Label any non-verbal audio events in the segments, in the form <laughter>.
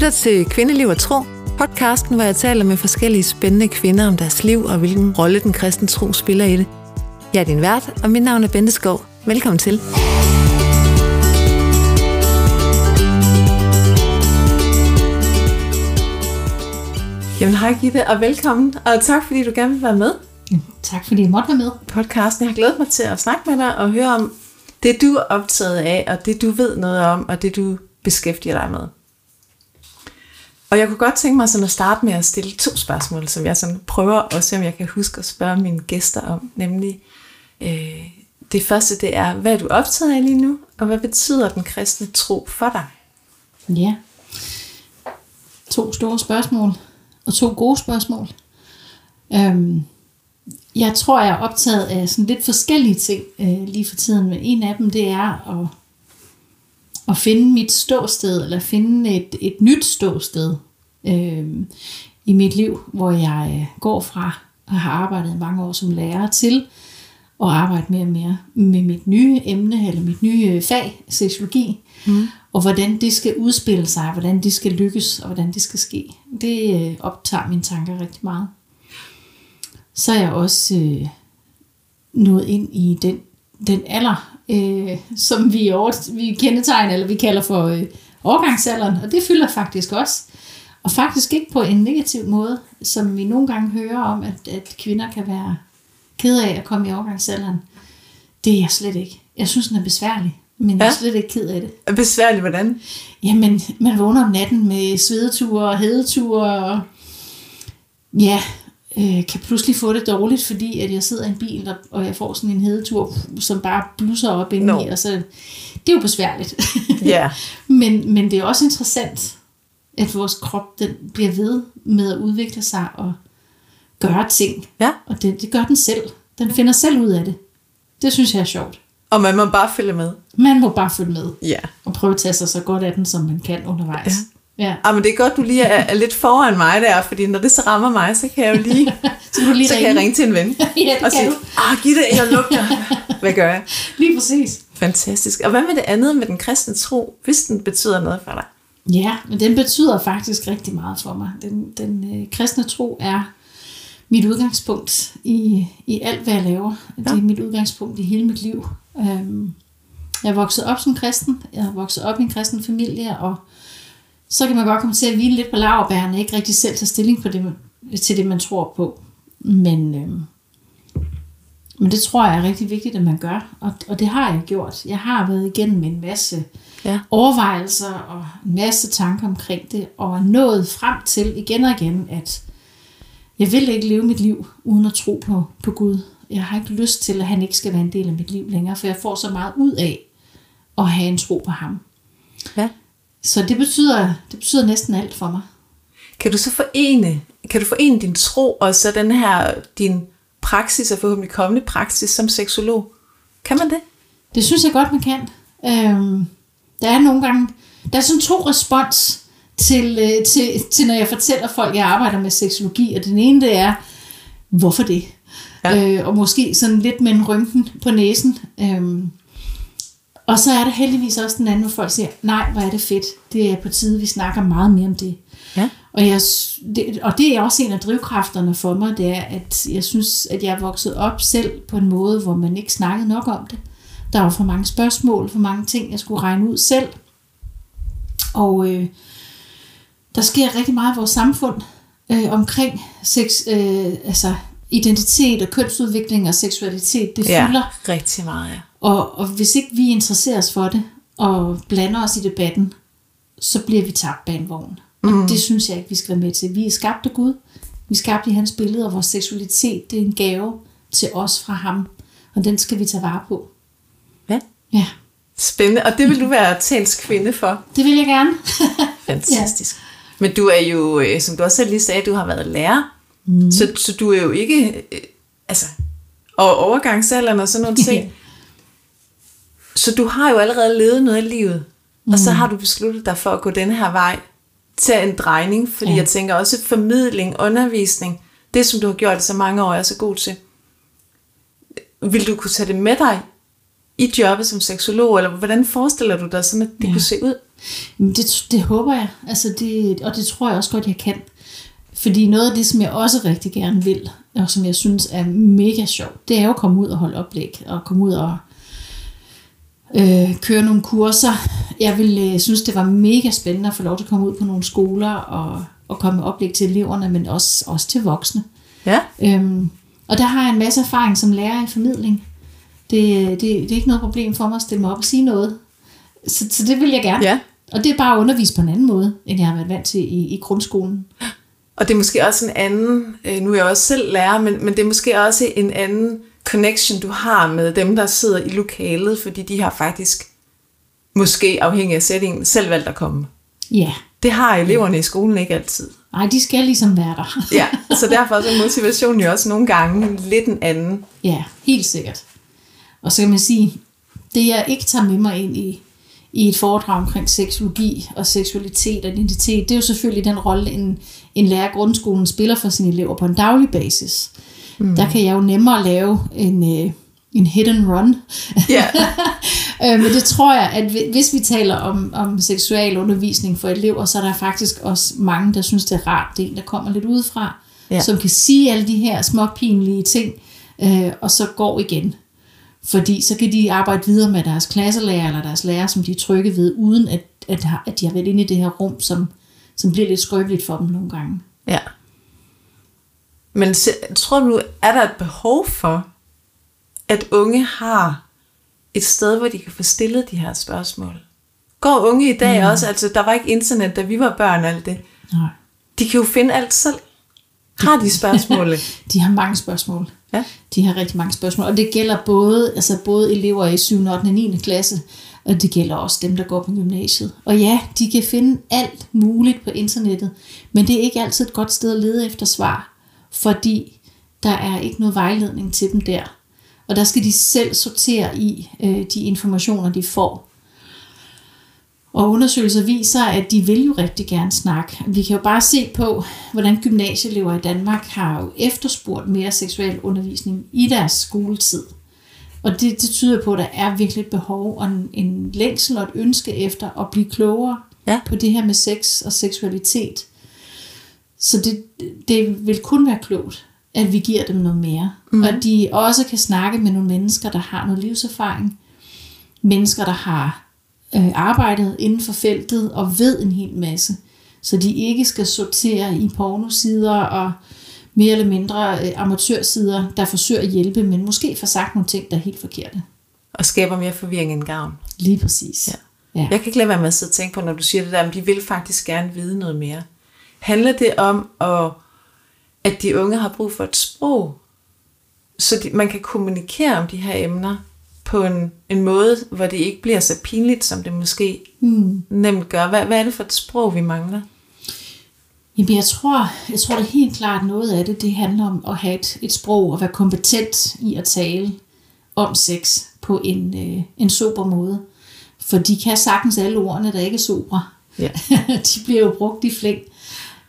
lytter til Kvindeliv og Tro, podcasten, hvor jeg taler med forskellige spændende kvinder om deres liv og hvilken rolle den kristne tro spiller i det. Jeg er din vært, og mit navn er Bente Skov. Velkommen til. Jamen hej Gitte, og velkommen, og tak fordi du gerne vil være med. Tak fordi jeg måtte være med. Podcasten, jeg har glædet mig til at snakke med dig og høre om det, du er optaget af, og det, du ved noget om, og det, du beskæftiger dig med. Og jeg kunne godt tænke mig sådan at starte med at stille to spørgsmål, som jeg sådan prøver at se, om jeg kan huske at spørge mine gæster om. Nemlig, øh, det første det er, hvad er du optaget af lige nu, og hvad betyder den kristne tro for dig? Ja. To store spørgsmål, og to gode spørgsmål. Øhm, jeg tror, jeg er optaget af sådan lidt forskellige ting øh, lige for tiden. Men en af dem, det er at, at finde mit ståsted, eller finde et, et nyt ståsted øh, i mit liv, hvor jeg øh, går fra at have arbejdet mange år som lærer til at arbejde mere og mere med mit nye emne, eller mit nye øh, fag, seksologi, mm. og hvordan det skal udspille sig, hvordan det skal lykkes, og hvordan det skal ske. Det øh, optager mine tanker rigtig meget så er jeg også øh, nået ind i den, den alder, øh, som vi, over, vi kendetegner, eller vi kalder for øh, overgangsalderen, og det fylder faktisk også. Og faktisk ikke på en negativ måde, som vi nogle gange hører om, at, at kvinder kan være ked af at komme i overgangsalderen. Det er jeg slet ikke. Jeg synes, den er besværlig, men ja. jeg er slet ikke ked af det. Besværlig hvordan? Jamen, man vågner om natten med svedeture og hedeture og ja, øh, kan pludselig få det dårligt, fordi at jeg sidder i en bil, og, og jeg får sådan en hedetur, som bare blusser op indeni, no. og så det er jo besværligt. <laughs> Yeah. men, men det er også interessant, at vores krop den bliver ved med at udvikle sig og gøre ting. Ja. Og det, det gør den selv. Den finder selv ud af det. Det synes jeg er sjovt. Og man må bare følge med. Man må bare følge med. Ja. Og prøve at tage sig så godt af den, som man kan undervejs. Ja. Ja. Ah, men det er godt, du lige er, er lidt foran mig der, fordi når det så rammer mig, så kan jeg jo <laughs> lige, så, du lige så kan jeg ringe til en ven <laughs> ja, og sige, ah, giv det, jeg lugter. <laughs> Hvad gør jeg? Lige præcis. Fantastisk. Og hvad med det andet med den kristne tro, hvis den betyder noget for dig? Ja, men den betyder faktisk rigtig meget for mig. Den, den øh, kristne tro er mit udgangspunkt i, i alt, hvad jeg laver. Ja. Det er mit udgangspunkt i hele mit liv. Øhm, jeg er vokset op som kristen. Jeg har vokset op i en kristen familie, og så kan man godt komme til at hvile lidt på laverbærene, ikke rigtig selv tage stilling på det, til det, man tror på. Men, øh, men det tror jeg er rigtig vigtigt, at man gør, og, og det har jeg gjort. Jeg har været igennem en masse ja. overvejelser og en masse tanker omkring det, og er nået frem til igen og igen, at jeg vil ikke leve mit liv uden at tro på, på Gud. Jeg har ikke lyst til, at han ikke skal være en del af mit liv længere, for jeg får så meget ud af at have en tro på ham. Ja. Så det betyder, det betyder næsten alt for mig. Kan du så forene, kan du forene din tro og så den her, din praksis og forhåbentlig kommende praksis som seksolog? Kan man det? Det synes jeg godt, man kan. Øhm, der er nogle gange, der er sådan to respons til, øh, til, til, når jeg fortæller folk, jeg arbejder med seksologi, og den ene det er, hvorfor det? Ja. Øh, og måske sådan lidt med en rynken på næsen. Øhm, og så er der heldigvis også den anden, hvor folk siger, nej, hvor er det fedt. Det er på tide, vi snakker meget mere om det. Ja. Og, jeg, det, og det er også en af drivkræfterne for mig, det er, at jeg synes, at jeg er vokset op selv på en måde, hvor man ikke snakkede nok om det. Der var for mange spørgsmål, for mange ting, jeg skulle regne ud selv. Og øh, der sker rigtig meget i vores samfund øh, omkring sex, øh, altså identitet og kønsudvikling og seksualitet. Det ja, fylder rigtig meget, ja. Og, og hvis ikke vi interesserer os for det, og blander os i debatten, så bliver vi tabt bag en vogn. Og mm. det synes jeg ikke, vi skal være med til. Vi er skabt af Gud. Vi er skabt i hans billede, og vores seksualitet, det er en gave til os fra ham. Og den skal vi tage vare på. Ja. Ja. Spændende. Og det vil du være talskvinde for? Det vil jeg gerne. <laughs> Fantastisk. Ja. Men du er jo, øh, som du også selv lige sagde, du har været lærer. Mm. Så, så du er jo ikke, øh, altså, og overgangsalderen og sådan nogle <laughs> ting. Så du har jo allerede levet noget af livet, mm. og så mm. har du besluttet dig for at gå den her vej til en drejning, fordi ja. jeg tænker også formidling, undervisning, det som du har gjort i så mange år, er så god til. Vil du kunne tage det med dig i jobbet som seksolog, eller hvordan forestiller du dig sådan, at det ja. kunne se ud? Det, det håber jeg, altså det, og det tror jeg også godt, jeg kan. Fordi noget af det, som jeg også rigtig gerne vil, og som jeg synes er mega sjovt, det er jo at komme ud og holde oplæg, og komme ud og øh, køre nogle kurser. Jeg vil øh, synes, det var mega spændende at få lov til at komme ud på nogle skoler og, og komme med oplæg til eleverne, men også, også til voksne. Ja. Øhm, og der har jeg en masse erfaring som lærer i formidling. Det, det, det er ikke noget problem for mig at stille mig op og sige noget. Så, så det vil jeg gerne. Ja. Og det er bare at undervise på en anden måde, end jeg har været vant til i, i grundskolen. Og det er måske også en anden, øh, nu er jeg også selv lærer, men, men det er måske også en anden connection, du har med dem, der sidder i lokalet, fordi de har faktisk, måske afhængig af sætningen, selv valgt at komme. Ja. Det har eleverne i skolen ikke altid. Nej, de skal ligesom være der. <laughs> Ja, så derfor er motivationen jo også nogle gange lidt en anden. Ja, helt sikkert. Og så kan man sige, det jeg ikke tager med mig ind i, i et foredrag omkring seksologi og seksualitet og identitet, det er jo selvfølgelig den rolle, en, en lærer grundskolen spiller for sine elever på en daglig basis. Mm. Der kan jeg jo nemmere lave en, øh, en hit and run. Ja. <laughs> øh, men det tror jeg, at hvis vi taler om, om seksual undervisning for elever, så er der faktisk også mange, der synes, det er rart, det er en, der kommer lidt udefra, ja. som kan sige alle de her små pinlige ting, øh, og så går igen. Fordi så kan de arbejde videre med deres klasselærer eller deres lærer, som de er trygge ved, uden at, at, at de har været inde i det her rum, som, som bliver lidt skrøbeligt for dem nogle gange. Ja. Men tror du, er der et behov for, at unge har et sted, hvor de kan få stillet de her spørgsmål? Går unge i dag mm. også? Altså, der var ikke internet, da vi var børn, alt det. Nej. De kan jo finde alt selv. Har de spørgsmål? <laughs> de har mange spørgsmål. Ja. De har rigtig mange spørgsmål, og det gælder både, altså både elever i 7., 8. og 9. klasse, og det gælder også dem, der går på gymnasiet. Og ja, de kan finde alt muligt på internettet, men det er ikke altid et godt sted at lede efter svar, fordi der er ikke noget vejledning til dem der. Og der skal de selv sortere i øh, de informationer, de får. Og undersøgelser viser, at de vil jo rigtig gerne snakke. Vi kan jo bare se på, hvordan gymnasieelever i Danmark har jo efterspurgt mere seksuel undervisning i deres skoletid. Og det, det tyder på, at der er virkelig et behov og en, en længsel og et ønske efter at blive klogere Ja. på det her med sex og seksualitet. Så det, det vil kun være klogt, at vi giver dem noget mere. Mm. Og at de også kan snakke med nogle mennesker, der har noget livserfaring. Mennesker, der har øh, arbejdet inden for feltet og ved en hel masse. Så de ikke skal sortere i pornosider og mere eller mindre øh, amatørsider, der forsøger at hjælpe, men måske får sagt nogle ting, der er helt forkerte. Og skaber mere forvirring end gavn. Lige præcis. Ja. Ja. Jeg kan ikke lade være med at sidde og tænke på, når du siger det der, men de vil faktisk gerne vide noget mere. Handler det om, at, at de unge har brug for et sprog, så de, man kan kommunikere om de her emner på en, en måde, hvor det ikke bliver så pinligt, som det måske mm. nemt gør. Hvad, hvad er det for et sprog, vi mangler? Jamen, jeg tror, jeg tror det helt klart noget af det, det handler om at have et, et sprog og være kompetent i at tale om sex på en, øh, en sober måde. For de kan sagtens alle ordene, der ikke er sobre. Ja. <laughs> de bliver jo brugt i flæng.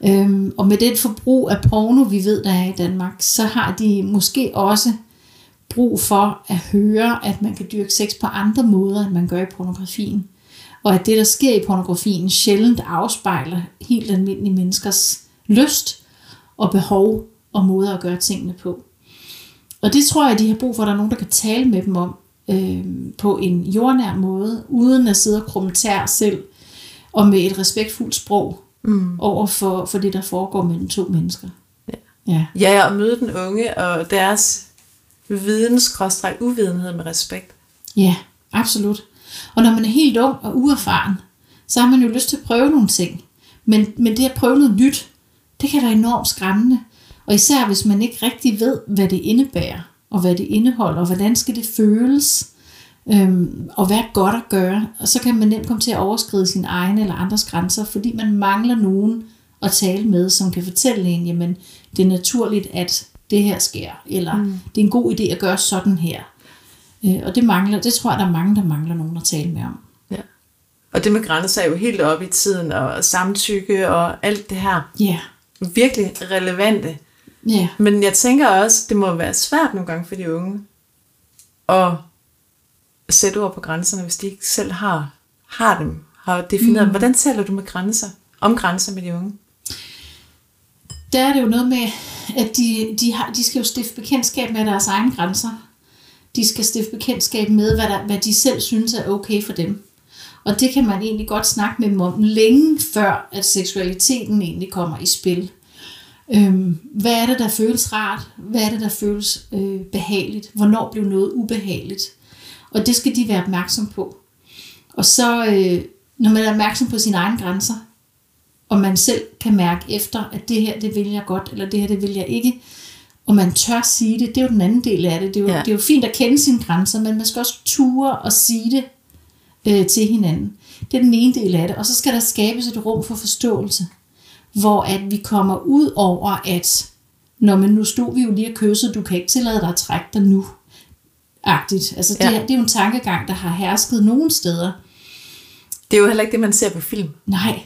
Øhm, og med det forbrug af porno, vi ved, der er i Danmark, så har de måske også brug for at høre, at man kan dyrke sex på andre måder, end man gør i pornografien. Og at det, der sker i pornografien, sjældent afspejler helt almindelige menneskers lyst og behov og måder at gøre tingene på. Og det tror jeg, de har brug for, at der er nogen, der kan tale med dem om øh, på en jordnær måde, uden at sidde og krumme tær selv, og med et respektfuldt sprog mm. over for, for det, der foregår mellem to mennesker. Ja. Ja. Ja, at møde den unge og deres videnskrådstræk uvidenhed med respekt. Ja, absolut. Og når man er helt ung og uerfaren, så har man jo lyst til at prøve nogle ting. Men, men det at prøve noget nyt, det kan være enormt skræmmende. Og især hvis man ikke rigtig ved, hvad det indebærer, og hvad det indeholder, og hvordan skal det føles, øhm, og hvad er godt at gøre. Og så kan man nemt komme til at overskride sine egne eller andres grænser, fordi man mangler nogen at tale med, som kan fortælle en, jamen det er naturligt, at det her sker, eller mm. det er en god idé at gøre sådan her. Øh, og det mangler, det tror jeg, der er mange, der mangler nogen at tale med om. Ja. Og det med grænser er jo helt op i tiden, og samtykke og alt det her. Ja, Virkelig relevante. ja, Men jeg tænker også, det må være svært nogle gange for de unge at sætte ord på grænserne, hvis de ikke selv har, har dem, har defineret. Mm. Hvordan taler du med grænser? Om grænser med de unge? Der er det jo noget med, at de, de, har, de skal jo stifte bekendtskab med deres egne grænser. De skal stifte bekendtskab med, hvad, der, hvad de selv synes er okay for dem. Og det kan man egentlig godt snakke med dem om længe før, at seksualiteten egentlig kommer i spil. Øhm, hvad er det, der føles rart? Hvad er det, der føles øh, behageligt? Hvornår blev noget ubehageligt? Og det skal de være opmærksom på. Og så, øh, når man er opmærksom på sine egne grænser, og man selv kan mærke efter, at det her, det vil jeg godt, eller det her, det vil jeg ikke, og man tør sige det, det er jo den anden del af det. Det er jo, ja. det er jo fint at kende sine grænser, men man skal også ture og sige det øh, til hinanden. Det er den ene del af det. Og så skal der skabes et rum for forståelse, hvor at vi kommer ud over, at når man nu stod vi jo lige og kysset, du kan ikke tillade dig at trække dig nu. Agtigt. Altså det, ja. det er jo en tankegang, der har hersket nogle steder. Det er jo heller ikke det, man ser på film. Nej,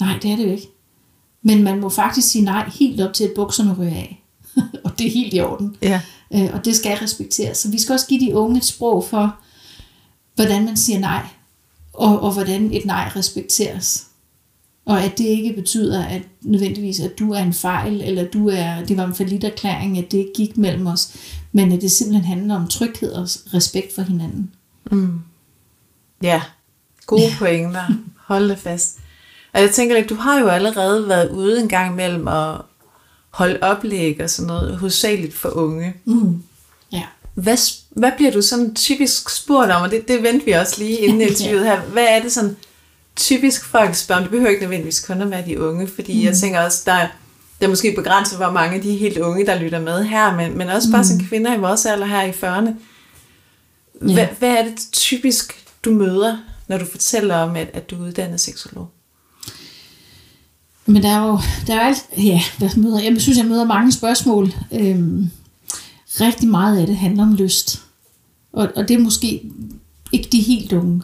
nej, det er det jo ikke. Men man må faktisk sige nej helt op til, at bukserne ryger af. <laughs> og det er helt i orden. Ja. Øh, og det skal respekteres. Så vi skal også give de unge et sprog for, hvordan man siger nej, og, og hvordan et nej respekteres. Og at det ikke betyder, at nødvendigvis, at du er en fejl, eller du er, det var en forlidt erklæring, at det ikke gik mellem os, men at det simpelthen handler om tryghed og respekt for hinanden. Mm. Ja, gode ja. pointer. Hold det fast. Og jeg tænker lidt, du har jo allerede været ude en gang mellem at holde oplæg og sådan noget, hovedsageligt for unge. Mm. Ja. Hvad, hvad bliver du sådan typisk spurgt om, og det, det venter vi også lige inden <laughs> interviewet her. Hvad er det sådan typisk folk spørger om? Det behøver ikke nødvendigvis kun at være de unge, fordi mm. jeg tænker også, der, der er måske begrænset, hvor mange af de helt unge, der lytter med her, men, men også bare mm. som kvinder i vores alder her i 40'erne. Hvad, ja. hvad er det typisk, du møder, når du fortæller om, at, at du er uddannet seksolog? Men der er jo, der er alt, ja, hvad møder, jeg synes, jeg møder mange spørgsmål. Øhm, rigtig meget af det handler om lyst. Og, og det er måske ikke de helt unge.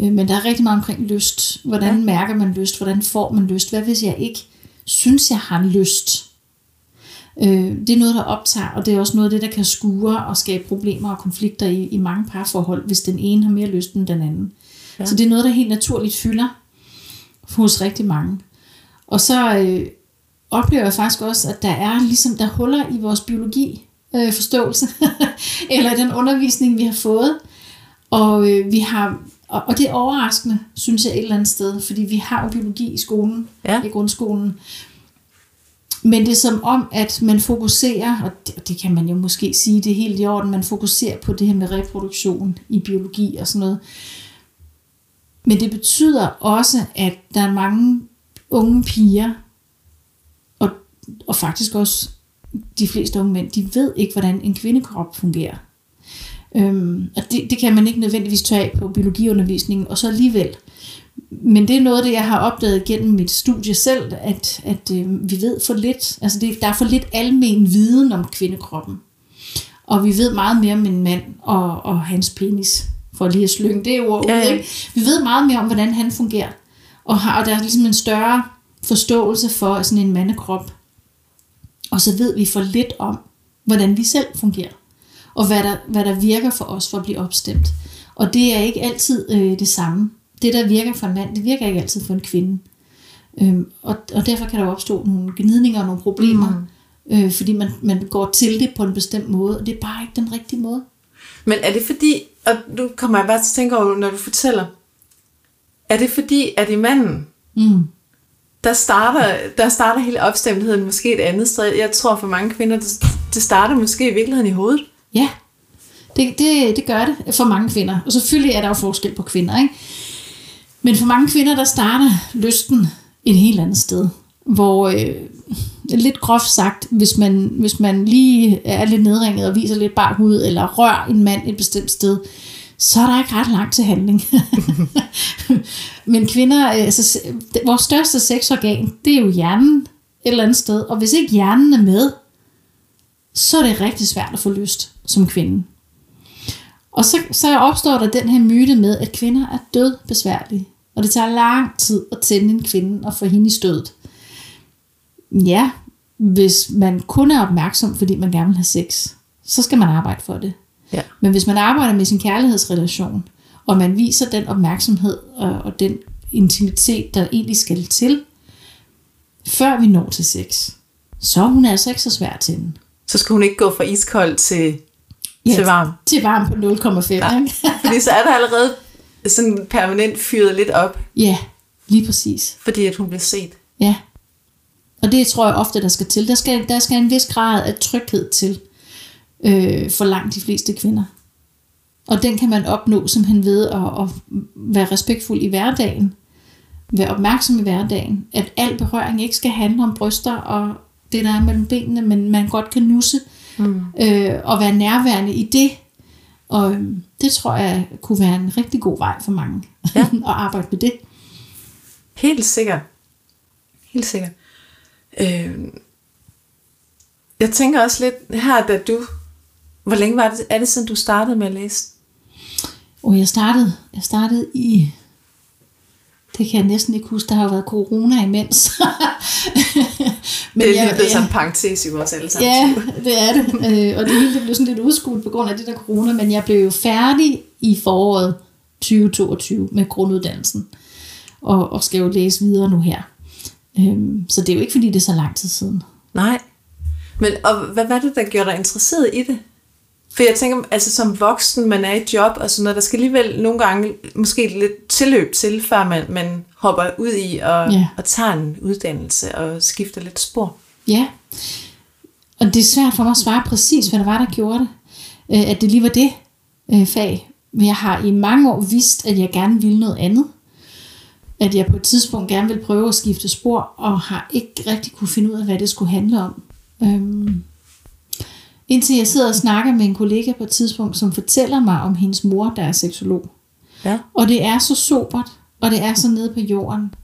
Øh, men der er rigtig meget omkring lyst. Hvordan ja. mærker man lyst? Hvordan får man lyst? Hvad hvis jeg ikke synes, jeg har lyst? Øh, det er noget, der optager, og det er også noget af det, der kan skure og skabe problemer og konflikter i, i mange parforhold, hvis den ene har mere lyst end den anden. Ja. Så det er noget, der helt naturligt fylder hos rigtig mange. Og så øh, oplever jeg faktisk også, at der er ligesom der huller i vores biologi øh, forståelse, <laughs> eller den undervisning, vi har fået. Og øh, vi har og, og det er overraskende, synes jeg et eller andet sted, fordi vi har jo biologi i skolen, ja. i grundskolen. Men det er som om, at man fokuserer, og det, og det kan man jo måske sige, det er helt i orden, man fokuserer på det her med reproduktion i biologi og sådan noget. Men det betyder også, at der er mange unge piger, og, og faktisk også de fleste unge mænd, de ved ikke, hvordan en kvindekrop fungerer. Øhm, og det, det kan man ikke nødvendigvis tage på biologiundervisningen, og så alligevel. Men det er noget, det jeg har opdaget gennem mit studie selv, at, at øh, vi ved for lidt, altså det, der er for lidt almen viden om kvindekroppen. Og vi ved meget mere om en mand og, og hans penis, for lige at slynge det ord ja, ja. Ikke? Vi ved meget mere om, hvordan han fungerer. Og, har, og der er ligesom en større forståelse for sådan en mandekrop. Og så ved vi for lidt om, hvordan vi selv fungerer og hvad der, hvad der virker for os for at blive opstemt. Og det er ikke altid øh, det samme. Det, der virker for en mand, det virker ikke altid for en kvinde. Øhm, og, og derfor kan der opstå nogle gnidninger og nogle problemer, mm. øh, fordi man, man går til det på en bestemt måde, og det er bare ikke den rigtige måde. Men er det fordi, og nu kommer jeg bare til at tænke over, når du fortæller, er det fordi, at i manden, mm. der, starter, der starter hele opstemtheden måske et andet sted. Jeg tror for mange kvinder, det, det starter måske i virkeligheden i hovedet. Ja, det, det, det gør det for mange kvinder. Og selvfølgelig er der jo forskel på kvinder, ikke? Men for mange kvinder, der starter lysten et helt andet sted. Hvor, øh, lidt groft sagt, hvis man, hvis man lige er lidt nedringet og viser lidt bar hud, eller rører en mand et bestemt sted, så er der ikke ret langt til handling. <laughs> Men kvinder, altså, vores største sexorgan, det er jo hjernen et eller andet sted. Og hvis ikke hjernen er med, så er det rigtig svært at få lyst som kvinde. Og så, så opstår der den her myte med, at kvinder er død besværlige. Og det tager lang tid at tænde en kvinde og få hende i stødet. Ja, hvis man kun er opmærksom, fordi man gerne vil have sex, så skal man arbejde for det. Ja. Men hvis man arbejder med sin kærlighedsrelation, og man viser den opmærksomhed og, og den intimitet, der egentlig skal til, før vi når til sex, så er hun altså ikke så svær til den. Så skal hun ikke gå fra iskold til, ja, til varm. Til varm på 0,5. Ja. Fordi så er der allerede sådan permanent fyret lidt op. Ja, lige præcis. Fordi at hun bliver set. Ja. Og det tror jeg ofte, der skal til. Der skal, der skal en vis grad af tryghed til øh, for langt de fleste kvinder. Og den kan man opnå simpelthen ved at, at være respektfuld i hverdagen. Være opmærksom i hverdagen. At al berøring ikke skal handle om bryster og det, der er mellem benene, men man godt kan nusse mm. øh, og være nærværende i det. Og øhm, det tror jeg kunne være en rigtig god vej for mange ja. <laughs> at arbejde med det. Helt sikkert. Helt sikkert. Øh, jeg tænker også lidt her, da du... Hvor længe var det, er det siden du startede med at læse? Og jeg startede, jeg startede i det kan jeg næsten ikke huske, der har været corona imens. <laughs> Men det er lidt sådan en parentes i vores alle sammen. Ja, det er det. Øh, og det hele det blev sådan lidt udskudt på grund af det der corona, men jeg blev jo færdig i foråret 2022 med grunduddannelsen, og, og skal jo læse videre nu her. Øhm, så det er jo ikke, fordi det er så lang tid siden. Nej. Men og hvad var det, der gjorde dig interesseret i det? For jeg tænker, altså som voksen, man er i job og sådan noget, der skal alligevel nogle gange måske lidt tilløb til, før man, man hopper ud i og, ja. og tager en uddannelse og skifter lidt spor. Ja, og det er svært for mig at svare præcis, hvad der var, der gjorde det. Øh, at det lige var det øh, fag. Men jeg har i mange år vidst, at jeg gerne ville noget andet. At jeg på et tidspunkt gerne ville prøve at skifte spor, og har ikke rigtig kunne finde ud af, hvad det skulle handle om. Øhm, Indtil jeg sidder og snakker med en kollega på et tidspunkt, som fortæller mig om hendes mor, der er seksolog. Ja. Og det er så sobert, og det er så nede på jorden.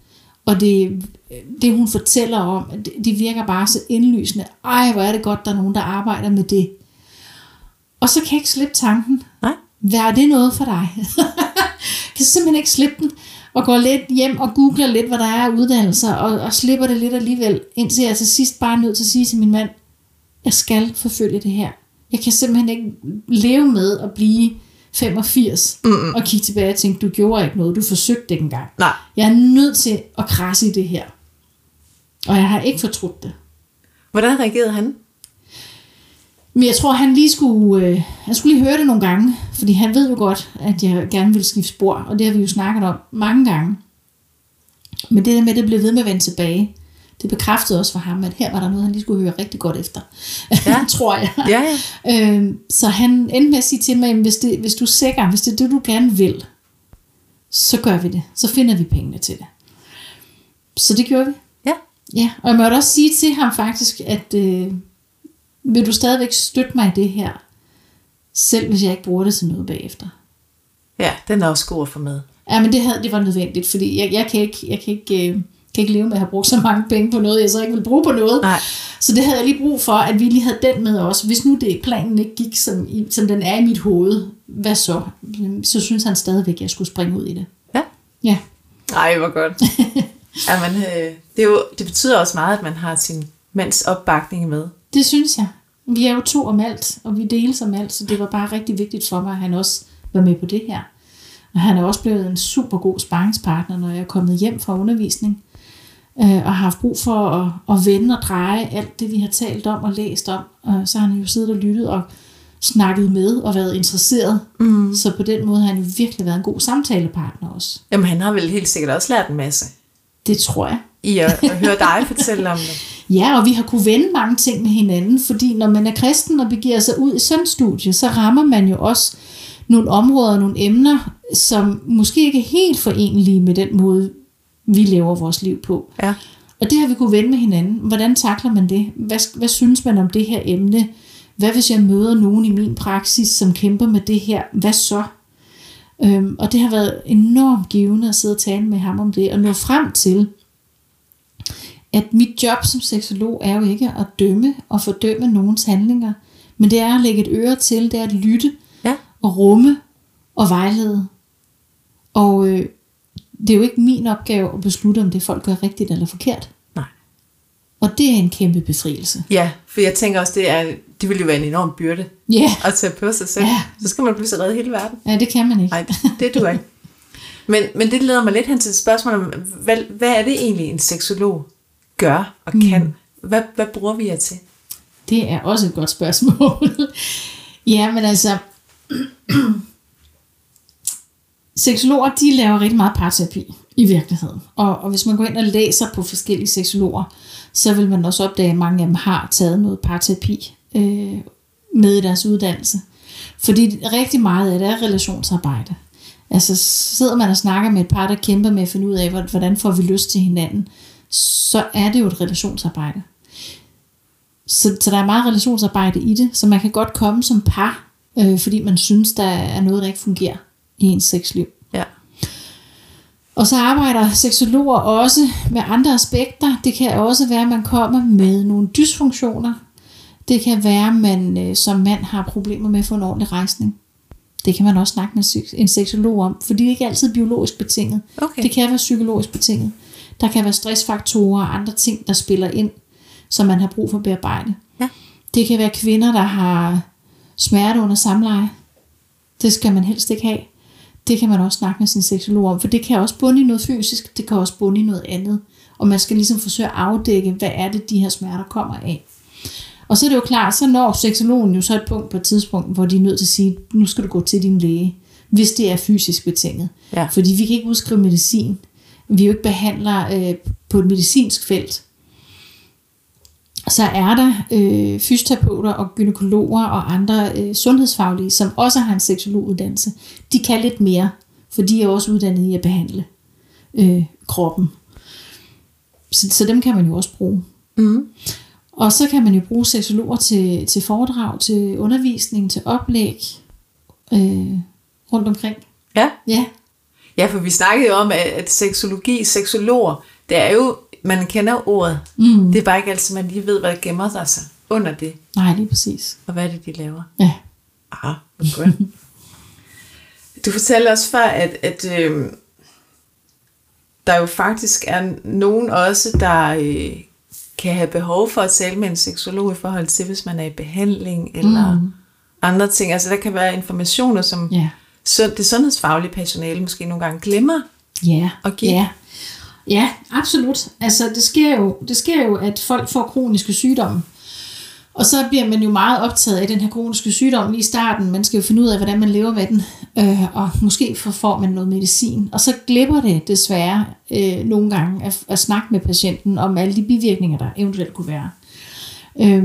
Og det, det hun fortæller om, det, det virker bare så indlysende. Ej, hvor er det godt, der er nogen, der arbejder med det. Og så kan jeg ikke slippe tanken. Nej. Hvad er det noget for dig? <laughs> kan simpelthen ikke slippe den. Og går lidt hjem og googler lidt, hvad der er af uddannelser, og, og slipper det lidt alligevel, indtil jeg til sidst bare er nødt til at sige til min mand, jeg skal forfølge det her. Jeg kan simpelthen ikke leve med at blive 85 Mm-mm. og kigge tilbage og tænke, du gjorde ikke noget, du forsøgte det ikke engang. Nej. Jeg er nødt til at krasse i det her. Og jeg har ikke fortrudt det. Hvordan reagerede han? Men jeg tror, han lige skulle, øh, han skulle lige høre det nogle gange, fordi han ved jo godt, at jeg gerne vil skifte spor, og det har vi jo snakket om mange gange. Men det der med, at det blev ved med at vende tilbage, det bekræftede også for ham, at her var der noget, han lige skulle høre rigtig godt efter. Ja. <laughs> tror jeg. Ja, ja. Øhm, så han endte med at sige til mig, hvis, det, hvis du er sikker, hvis det er det, du gerne vil, så gør vi det. Så finder vi pengene til det. Så det gjorde vi. Ja. Ja, og jeg må også sige til ham faktisk, at øh, vil du stadigvæk støtte mig i det her, selv hvis jeg ikke bruger det til noget bagefter. Ja, den er også god at få med. Ja, men det, havde, det var nødvendigt, fordi jeg, jeg kan ikke, jeg kan ikke øh, kan ikke leve med at have brugt så mange penge på noget, jeg så ikke vil bruge på noget. Nej. Så det havde jeg lige brug for, at vi lige havde den med også. Hvis nu det planen ikke gik, som, som den er i mit hoved, hvad så? Så synes han stadigvæk, at jeg skulle springe ud i det. Ja. Ja. Ej, hvor godt. <laughs> ja, men, øh, det, er jo, det betyder også meget, at man har sin mands opbakning med. Det synes jeg. Vi er jo to om alt, og vi deles om alt, så det var bare rigtig vigtigt for mig, at han også var med på det her. Og han er også blevet en super god sparringspartner, når jeg er kommet hjem fra undervisning øh, og har haft brug for at, at vende og dreje alt det, vi har talt om og læst om. Og så har han jo siddet og lyttet og snakket med og været interesseret. Mm. Så på den måde har han jo virkelig været en god samtalepartner også. Jamen han har vel helt sikkert også lært en masse. Det tror jeg. I at, at høre dig fortælle om det. <laughs> Ja, og vi har kunne vende mange ting med hinanden, fordi når man er kristen og begiver sig ud i sådan studie, så rammer man jo også nogle områder, nogle emner, som måske ikke er helt forenlige med den måde, vi lever vores liv på. Ja. Og det har vi kunne vende med hinanden. Hvordan takler man det? Hvad, hvad synes man om det her emne? Hvad hvis jeg møder nogen i min praksis, som kæmper med det her? Hvad så? Øhm, og det har været enormt givende at sidde og tale med ham om det, og nå frem til, at mit job som seksolog er jo ikke at dømme og fordømme nogens handlinger, men det er at lægge et øre til, det er at lytte ja. og rumme og vejlede. Og øh, det er jo ikke min opgave at beslutte, om det folk gør rigtigt eller forkert. Nej. Og det er en kæmpe befrielse. Ja, for jeg tænker også, det, er, det vil jo være en enorm byrde yeah. at tage på sig selv. Ja. Så skal man pludselig redde hele verden. Ja, det kan man ikke. Nej, det du ikke. Men, men det leder mig lidt hen til et spørgsmål om, hvad, hvad er det egentlig, en seksolog gør og kan? Mm. Hvad, hvad bruger vi jer til? Det er også et godt spørgsmål. <laughs> ja, men altså, <clears throat> seksologer, de laver rigtig meget parterapi i virkeligheden. Og, og hvis man går ind og læser på forskellige seksologer, så vil man også opdage, at mange af dem har taget noget parterapi øh, med i deres uddannelse. Fordi rigtig meget af det er relationsarbejde. Altså sidder man og snakker med et par, der kæmper med at finde ud af, hvordan får vi lyst til hinanden, så er det jo et relationsarbejde. Så, så der er meget relationsarbejde i det, så man kan godt komme som par, øh, fordi man synes, der er noget, der ikke fungerer i ens sexliv. Ja. Og så arbejder seksologer også med andre aspekter. Det kan også være, at man kommer med nogle dysfunktioner. Det kan være, at man øh, som mand har problemer med at få en ordentlig rejsning. Det kan man også snakke med en seksolog om, for det er ikke altid biologisk betinget. Okay. Det kan være psykologisk betinget. Der kan være stressfaktorer og andre ting, der spiller ind, som man har brug for at bearbejde. Ja. Det kan være kvinder, der har smerte under samleje. Det skal man helst ikke have. Det kan man også snakke med sin seksolog om, for det kan også bunde i noget fysisk, det kan også bunde i noget andet. Og man skal ligesom forsøge at afdække, hvad er det, de her smerter kommer af. Og så er det jo klart, så når seksologen jo så et punkt på et tidspunkt, hvor de er nødt til at sige, nu skal du gå til din læge, hvis det er fysisk betinget. Ja. Fordi vi kan ikke udskrive medicin. Vi er jo ikke behandler øh, på et medicinsk felt. Så er der øh, fysioterapeuter og gynekologer og andre øh, sundhedsfaglige, som også har en seksologuddannelse. De kan lidt mere, for de er også uddannet i at behandle øh, kroppen. Så, så dem kan man jo også bruge. Mm. Og så kan man jo bruge seksologer til, til foredrag, til undervisning, til oplæg øh, rundt omkring. Ja. Ja, ja, for vi snakkede jo om, at, seksologi, seksologer, det er jo, man kender ordet. Mm. Det er bare ikke altid, man lige ved, hvad der gemmer sig under det, nej, lige præcis. og hvad er det, de laver. Ja. Ah, hvor godt. <laughs> Du fortalte også før, at, at øh, der jo faktisk er nogen også, der øh, kan have behov for at tale med en seksolog i forhold til, hvis man er i behandling eller mm. andre ting. Altså der kan være informationer, som sund, det sundhedsfaglige personale måske nogle gange glemmer. Ja, Og give. ja. Ja, absolut. Altså, det sker, jo, det sker jo, at folk får kroniske sygdomme. Og så bliver man jo meget optaget af den her kroniske sygdom lige i starten. Man skal jo finde ud af, hvordan man lever med den. Øh, og måske får- man noget medicin. Og så glipper det desværre øh, nogle gange at, at snakke med patienten om alle de bivirkninger, der eventuelt kunne være. Øh,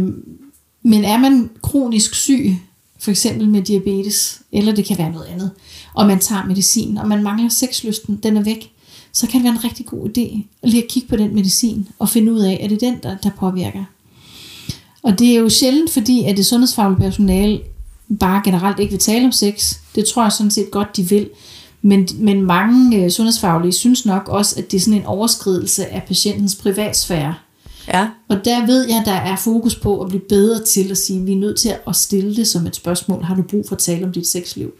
men er man kronisk syg, for eksempel med diabetes, eller det kan være noget andet, og man tager medicin, og man mangler sexlysten, den er væk, så kan det være en rigtig god idé at lige at kigge på den medicin, og finde ud af, er det den, der, der påvirker. Og det er jo sjældent, fordi at det sundhedsfaglige personale bare generelt ikke vil tale om sex. Det tror jeg sådan set godt, de vil. Men, men mange øh, sundhedsfaglige synes nok også, at det er sådan en overskridelse af patientens privatsfære. Ja. Og der ved jeg, der er fokus på at blive bedre til at sige, at vi er nødt til at stille det som et spørgsmål. Har du brug for at tale om dit sexliv?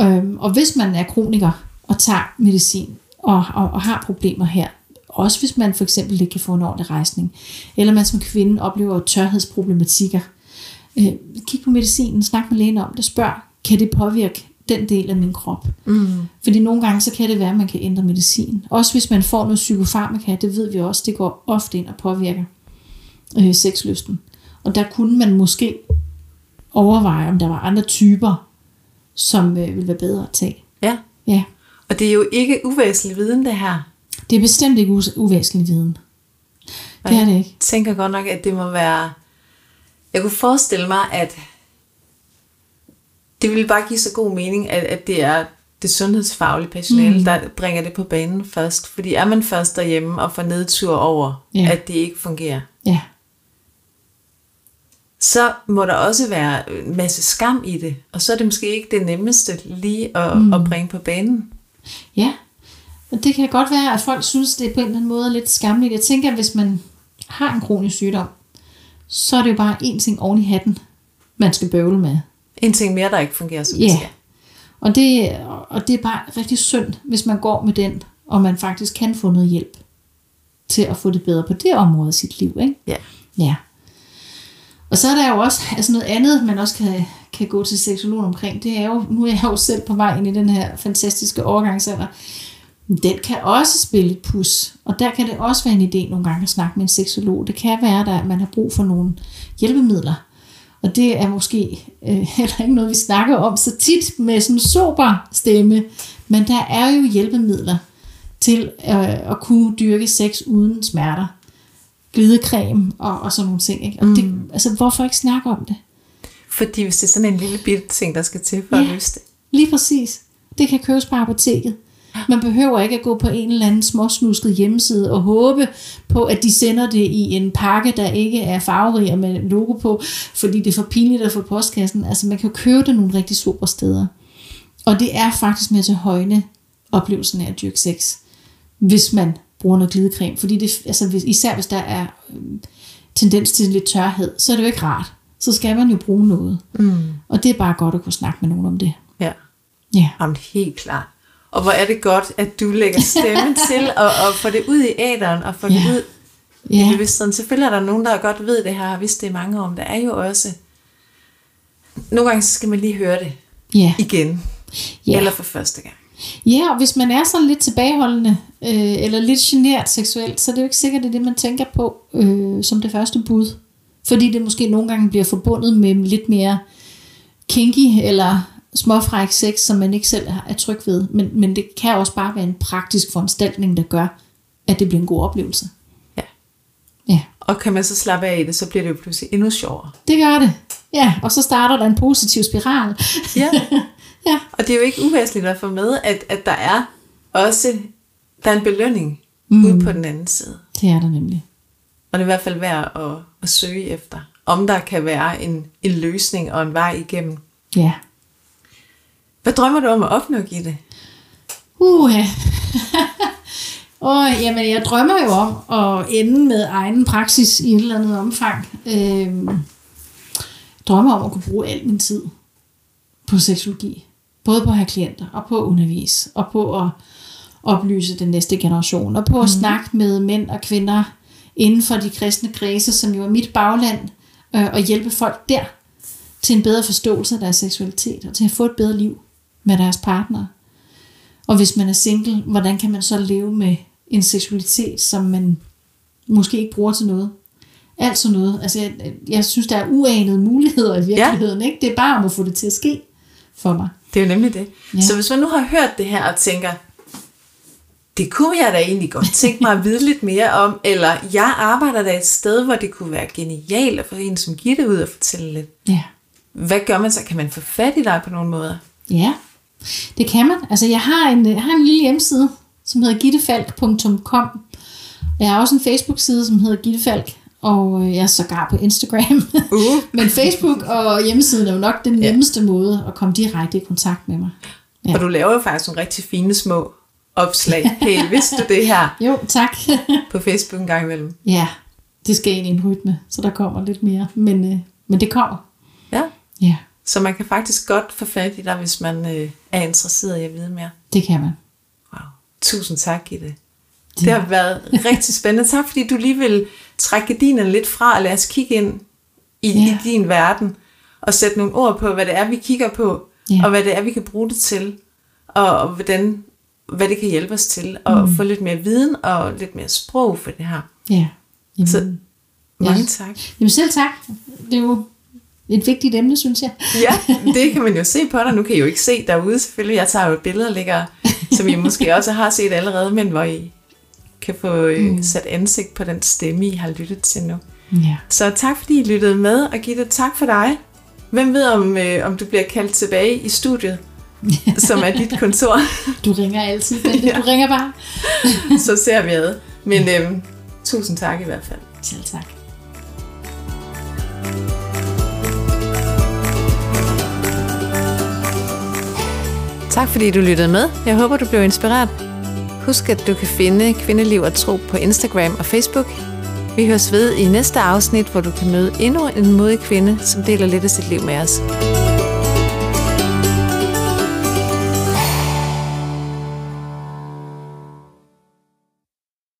Øhm, og hvis man er kroniker og tager medicin og, og, og har problemer her, også hvis man for eksempel ikke kan få en ordentlig rejsning, eller man som kvinde oplever tørhedsproblematikker, øh, kig på medicinen, snak med lægen om det, spørg, kan det påvirke den del af min krop? Mm. Fordi nogle gange, så kan det være, at man kan ændre medicin. Også hvis man får noget psykofarmaka, det ved vi også, det går ofte ind og påvirker øh, sexlysten. Og der kunne man måske overveje, om der var andre typer, som øh, ville være bedre at tage. ja. Ja, Og det er jo ikke uvæsentlig viden, det her. det er bestemt ikke uvæsentlig viden. Det er det ikke. Jeg tænker godt nok, at det må være... Jeg kunne forestille mig, at det ville bare give så god mening, at, at det er det sundhedsfaglige personale, mm. der bringer det på banen først. Fordi er man først derhjemme og får nedtur over, ja. at det ikke fungerer, Ja, så må der også være en masse skam i det. Og så er det måske ikke det nemmeste lige at, mm. at bringe på banen. Ja. Og det kan godt være, at folk synes, det er på en eller anden måde lidt skamligt. Jeg tænker, at hvis man har en kronisk sygdom, så er det jo bare én ting oven i hatten, man skal bøvle med. En ting mere, der ikke fungerer, som Ja. skal. Og det, og det er bare rigtig synd, hvis man går med den, og man faktisk kan få noget hjælp til at få det bedre på det område af sit liv. Ikke? Ja. Ja. Og så er der jo også altså noget andet, man også kan, kan gå til seksolog omkring, det er jo, nu er jeg jo selv på vej ind i den her fantastiske overgangsalder, den kan også spille et pus, og der kan det også være en idé nogle gange at snakke med en seksolog. Det kan være, at man har brug for nogle hjælpemidler, og det er måske øh, <laughs> heller ikke noget, vi snakker om så tit med sådan en sober stemme, men der er jo hjælpemidler til øh, at kunne dyrke sex uden smerter. Glidecreme og, og sådan nogle ting. Ikke? Og mm. det, altså, hvorfor ikke snakke om det? Fordi hvis det er sådan en lille bitte ting, der skal til for ja, at løse det. lige præcis. Det kan købes på apoteket. Man behøver ikke at gå på en eller anden småsnusket hjemmeside og håbe på, at de sender det i en pakke, der ikke er farverig og med logo på, fordi det er for pinligt at få postkassen. Altså man kan købe det nogle rigtig super steder. Og det er faktisk med til højne oplevelsen af at dyrke sex, hvis man bruger noget glidecreme. Fordi det, altså hvis, især hvis der er øh, tendens til lidt tørhed, så er det jo ikke rart. Så skal man jo bruge noget. Mm. Og det er bare godt at kunne snakke med nogen om det. Ja. Ja. Jamen helt klart. Og hvor er det godt, at du lægger stemme <laughs> til at, at få det ud i æderen og få ja. det ud ja. i bevidstheden. Selvfølgelig er der nogen, der godt ved det her, har vidst det i mange men der er jo også... Nogle gange skal man lige høre det Ja. igen. Ja. Eller for første gang. Ja, og hvis man er sådan lidt tilbageholdende, øh, eller lidt genert seksuelt, så er det jo ikke sikkert, det er det, man tænker på øh, som det første bud. Fordi det måske nogle gange bliver forbundet med lidt mere kinky, eller småfræk sex, som man ikke selv er tryg ved. Men, men det kan også bare være en praktisk foranstaltning, der gør, at det bliver en god oplevelse. Ja. Ja, Og kan man så slappe af i det, så bliver det jo pludselig endnu sjovere. det gør det. Ja, og så starter der en positiv spiral. Ja. <laughs> Ja, Og det er jo ikke uvæsentligt at få med, at, at der er også der er en belønning mm. ude på den anden side. det er der nemlig. Og det er i hvert fald værd at, at søge efter. Om der kan være en, en løsning og en vej igennem. Ja. Hvad drømmer du om at opnå, Gitte? Uh, og <laughs> jamen, jeg drømmer jo om at ende med egen praksis i et eller andet omfang. Øhm, drømmer om at kunne bruge al min tid på seksologi. Både på at have klienter, og på at undervise, og på at oplyse den næste generation, og på at mm. snakke med mænd og kvinder inden for de kristne kredse, som jo er mit bagland, øh, og hjælpe folk der til en bedre forståelse af deres seksualitet, og til at få et bedre liv med deres partner. Og hvis man er single, hvordan kan man så leve med en seksualitet, som man måske ikke bruger til noget? Alt sådan noget. Altså, jeg, jeg synes, der er uanede muligheder i virkeligheden. Ja. Ikke? Det er bare om at få det til at ske for mig. Det er jo nemlig det. Ja. Så hvis man nu har hørt det her og tænker, det kunne jeg da egentlig godt tænke mig at vide lidt mere om, eller jeg arbejder da et sted, hvor det kunne være genialt at få en som Gitte ud og fortælle lidt. Ja. Hvad gør man så? Kan man få fat i dig på nogle måder? Ja, det kan man. Altså, jeg har en, jeg har en lille hjemmeside, som hedder gittefalk.com. Jeg har også en Facebook-side, som hedder gittefalk, og øh, jeg er sågar på Instagram. <laughs> Uh. Men Facebook og hjemmesiden er jo nok den nemmeste måde at komme direkte i kontakt med mig. Ja. Og du laver jo faktisk nogle rigtig fine små opslag. Hey, vidste du det her Jo, tak. på Facebook en gang imellem? ja, det skal ind i en rytme, så der kommer lidt mere. Men, øh, men det kommer. Ja. Ja, Så man kan faktisk godt få fat i dig, hvis man øh, er interesseret i at vide mere. det kan man. Wow. Tusind tak, Gitte. Det har været rigtig spændende. Tak, fordi du lige vil trække gardinerne lidt fra og lade os kigge ind i, Ja. i din verden og sætte nogle ord på, hvad det er, vi kigger på, Ja. og hvad det er, vi kan bruge det til, og, og hvordan, hvad det kan hjælpe os til, og mm. få lidt mere viden og lidt mere sprog for det her. Ja. Jamen, Så mange Ja. tak. jamen selv tak. Det er jo et vigtigt emne, synes jeg. Ja, <laughs> det kan man jo se på dig. Nu kan I jo ikke se derude selvfølgelig. Jeg tager jo et billede og lægger, som I måske <laughs> også har set allerede, men hvor I kan få mm. sat ansigt på den stemme, I har lyttet til nu. Ja. Så tak fordi I lyttede med, og Gitte, tak for dig. Hvem ved, om, øh, om du bliver kaldt tilbage i studiet, <laughs> som er dit kontor, Du ringer altid, Bente. ja. Du ringer bare. <laughs> så ser vi ad. Men øh, tusind tak i hvert fald. Selv tak. Tak fordi du lyttede med. Jeg håber, du blev inspireret. Husk, at du kan finde Kvindeliv og Tro på Instagram og Facebook. Vi høres ved i næste afsnit, hvor du kan møde endnu en modig kvinde, som deler lidt af sit liv med os.